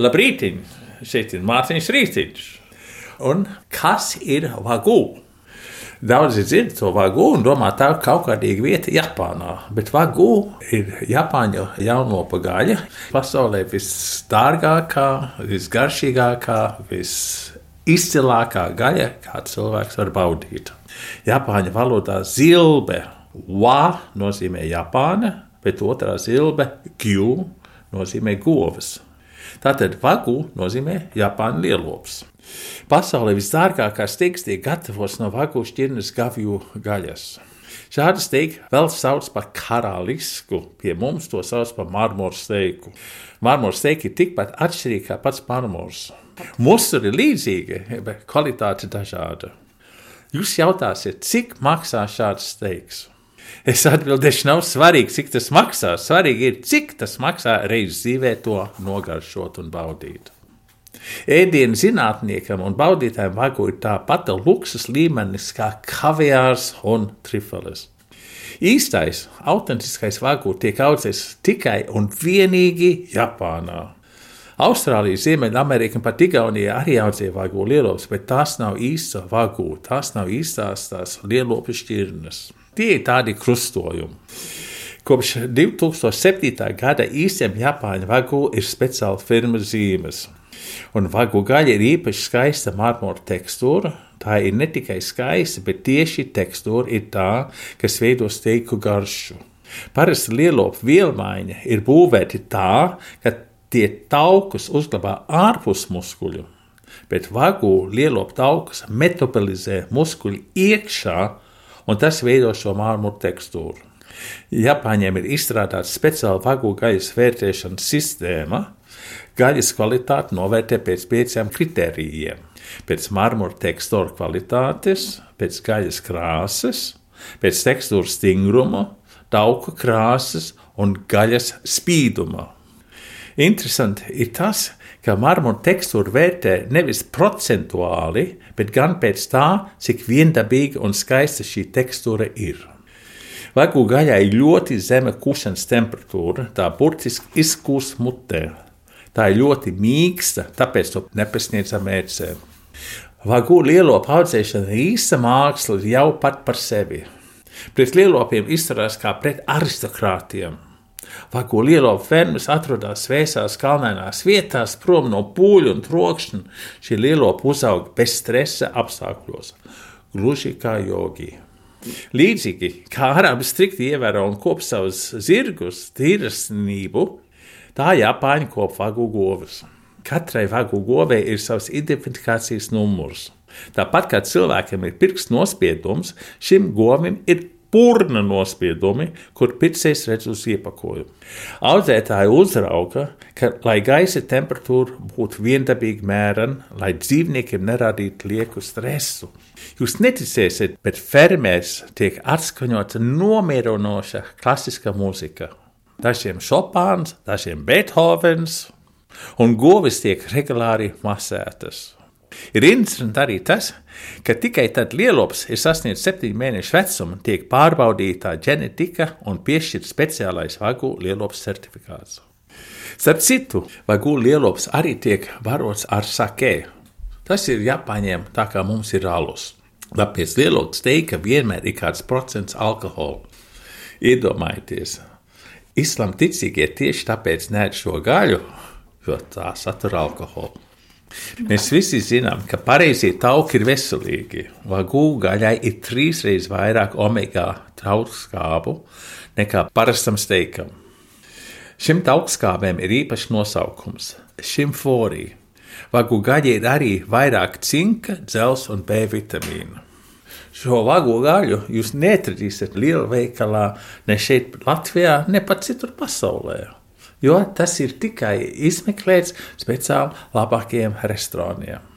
Labrīt, šeit ir Mārtiņš Rītiņš. Un kas ir vagū? Daudzi dzird to vagū un domā, tā ir kaut kādīga vieta Japānā. Bet vagū ir Japāņu jaunopa gaļa. Pasaulē visdārgākā, visgaršīgākā, visizcilākā gaļa, kā cilvēks var baudīt. Japāņu valodā zilbe, wa nozīmē Japāna, bet otrā zilbe, kju, nozīmē govs. Tātad vagu nozīmē Japāņu lielops. Pasaulē visdārgākā steigas tiek gatavots no vagu šķirnes gavju gaļas. Šādu steigu vēl sauc par karalisku, pie mums to sauc par marmora steiku. Marmora steika ir tikpat atšķirīga kā pats marmors. Mūsu ir līdzīga, bet kvalitāte dažāda. Jūs jautāsiet, cik maksā šāds steiks? Es atbildēšu, nav svarīgi, cik tas maksā. Svarīgi ir, cik tas maksā reizes dzīvē to nogaršot un baudīt. Ēdienu zinātniekam un baudītājiem vagu ir tā pati luksus līmenis kā kaviārs un trifeles. Īstais, autentiskais vagu tiek audzēts tikai un vienīgi Japānā. Austrālija, Ziemeļamerika un pat Igaunija arī audzēja vagu lielopas, bet tās nav īsta vagu, tās nav īstās tās lielopu šķirnes. Tie ir tādi krustojumi. Kopš 2007. gada īstiem Japāņu vagu ir speciāla firmas zīmes. Un vagu gaļa ir īpaši skaista marmora tekstūra. Tā ir ne tikai skaista, bet tieši tekstūra ir tā, kas veido steiku garšu. Parasti lielopu vielmaiņa ir būvēta tā, ka tie taukus uzglabā ārpus muskuļu, bet vagu lielopu taukus metabolizē muskuļi iekšā, un tas veido šo marmuru tekstūru. Japāņiem ir izstrādāta speciāla vagu gaļas vērtēšanas sistēma, Gaļas kvalitāti novērtē pēc pieciem kritērijiem - pēc marmura tekstūra kvalitātes, pēc gaļas krāsas, pēc tekstūras stingruma, tauku krāsas un gaļas spīduma. Interesanti ir tas, ka marmura tekstūra vērtē nevis procentuāli, bet gan pēc tā, cik viendabīga un skaista šī tekstūra ir. Vagu gaļai ļoti zema kušanas temperatūra, tā burtiski izkūst mutē. Tā ir ļoti mīksta, tāpēc to nepasniedzam ērcēm. Vagu lielopu audzēšana ir īsta māksla jau pat par sevi. Pret lielopiem izturās kā pret aristokrātiem. Vagu lielopu fermas atrodas vēsās kalnainās vietās, prom no pūļu un trokšņa. Šī lielopa uzauga bez stresa apstākļos, gluži kā jogi. Līdzīgi kā arabi strikti ievēro un kop savus zirgus, tīrasnību, Tā Japāņi kop vagu govs. Katrai vagu govei ir savs identifikācijas numurs. Tāpat kā cilvēkam ir pirksts nospiedums, šim govim ir purna nospiedumi, kur pircējs redz uz iepakojumu. Audzētāji uzrauga, ka, lai gaisa temperatūra būtu viendabīga mērena, lai dzīvniekiem neradītu lieku stresu. Jūs neticēsiet, bet fermēs tiek atskaņota nomierinoša klasiskā mūzika dažiem Šopāns, dažiem Beethovens, un govis tiek regulāri masētas. Ir interesanti arī tas, ka tikai tad lielops ir sasniedzis septiņu mēnešu vecumu, tiek pārbaudīta ģenetika un piešķirts speciālais vagu lielops certifikāts. Starp citu, vagu lielops arī tiek barots ar sakē. Tas ir Japāņiem tā kā mums ir alus. Tāpēc lielops teikt, ka vienmēr ir kāds procents alkohola. Iedomājieties, Islāma ticīgie tieši tāpēc nē šo gaļu, jo tā satur alkoholu. Mēs visi zinām, ka pareizie tauki ir veselīgi. Vagū gaļai ir trīsreiz vairāk omega tautskābu nekā parastam steikam. Šim tautskābēm ir īpašs nosaukums - šimforija. Vagu gaļai ir arī vairāk cinka, dzels un B vitamīnu. Šo vagu gaļu jūs neatradīsiet lielveikalā ne šeit, Latvijā, ne pat citur pasaulē. Jo tas ir tikai izmeklēts speciāli labākajiem restorāniem.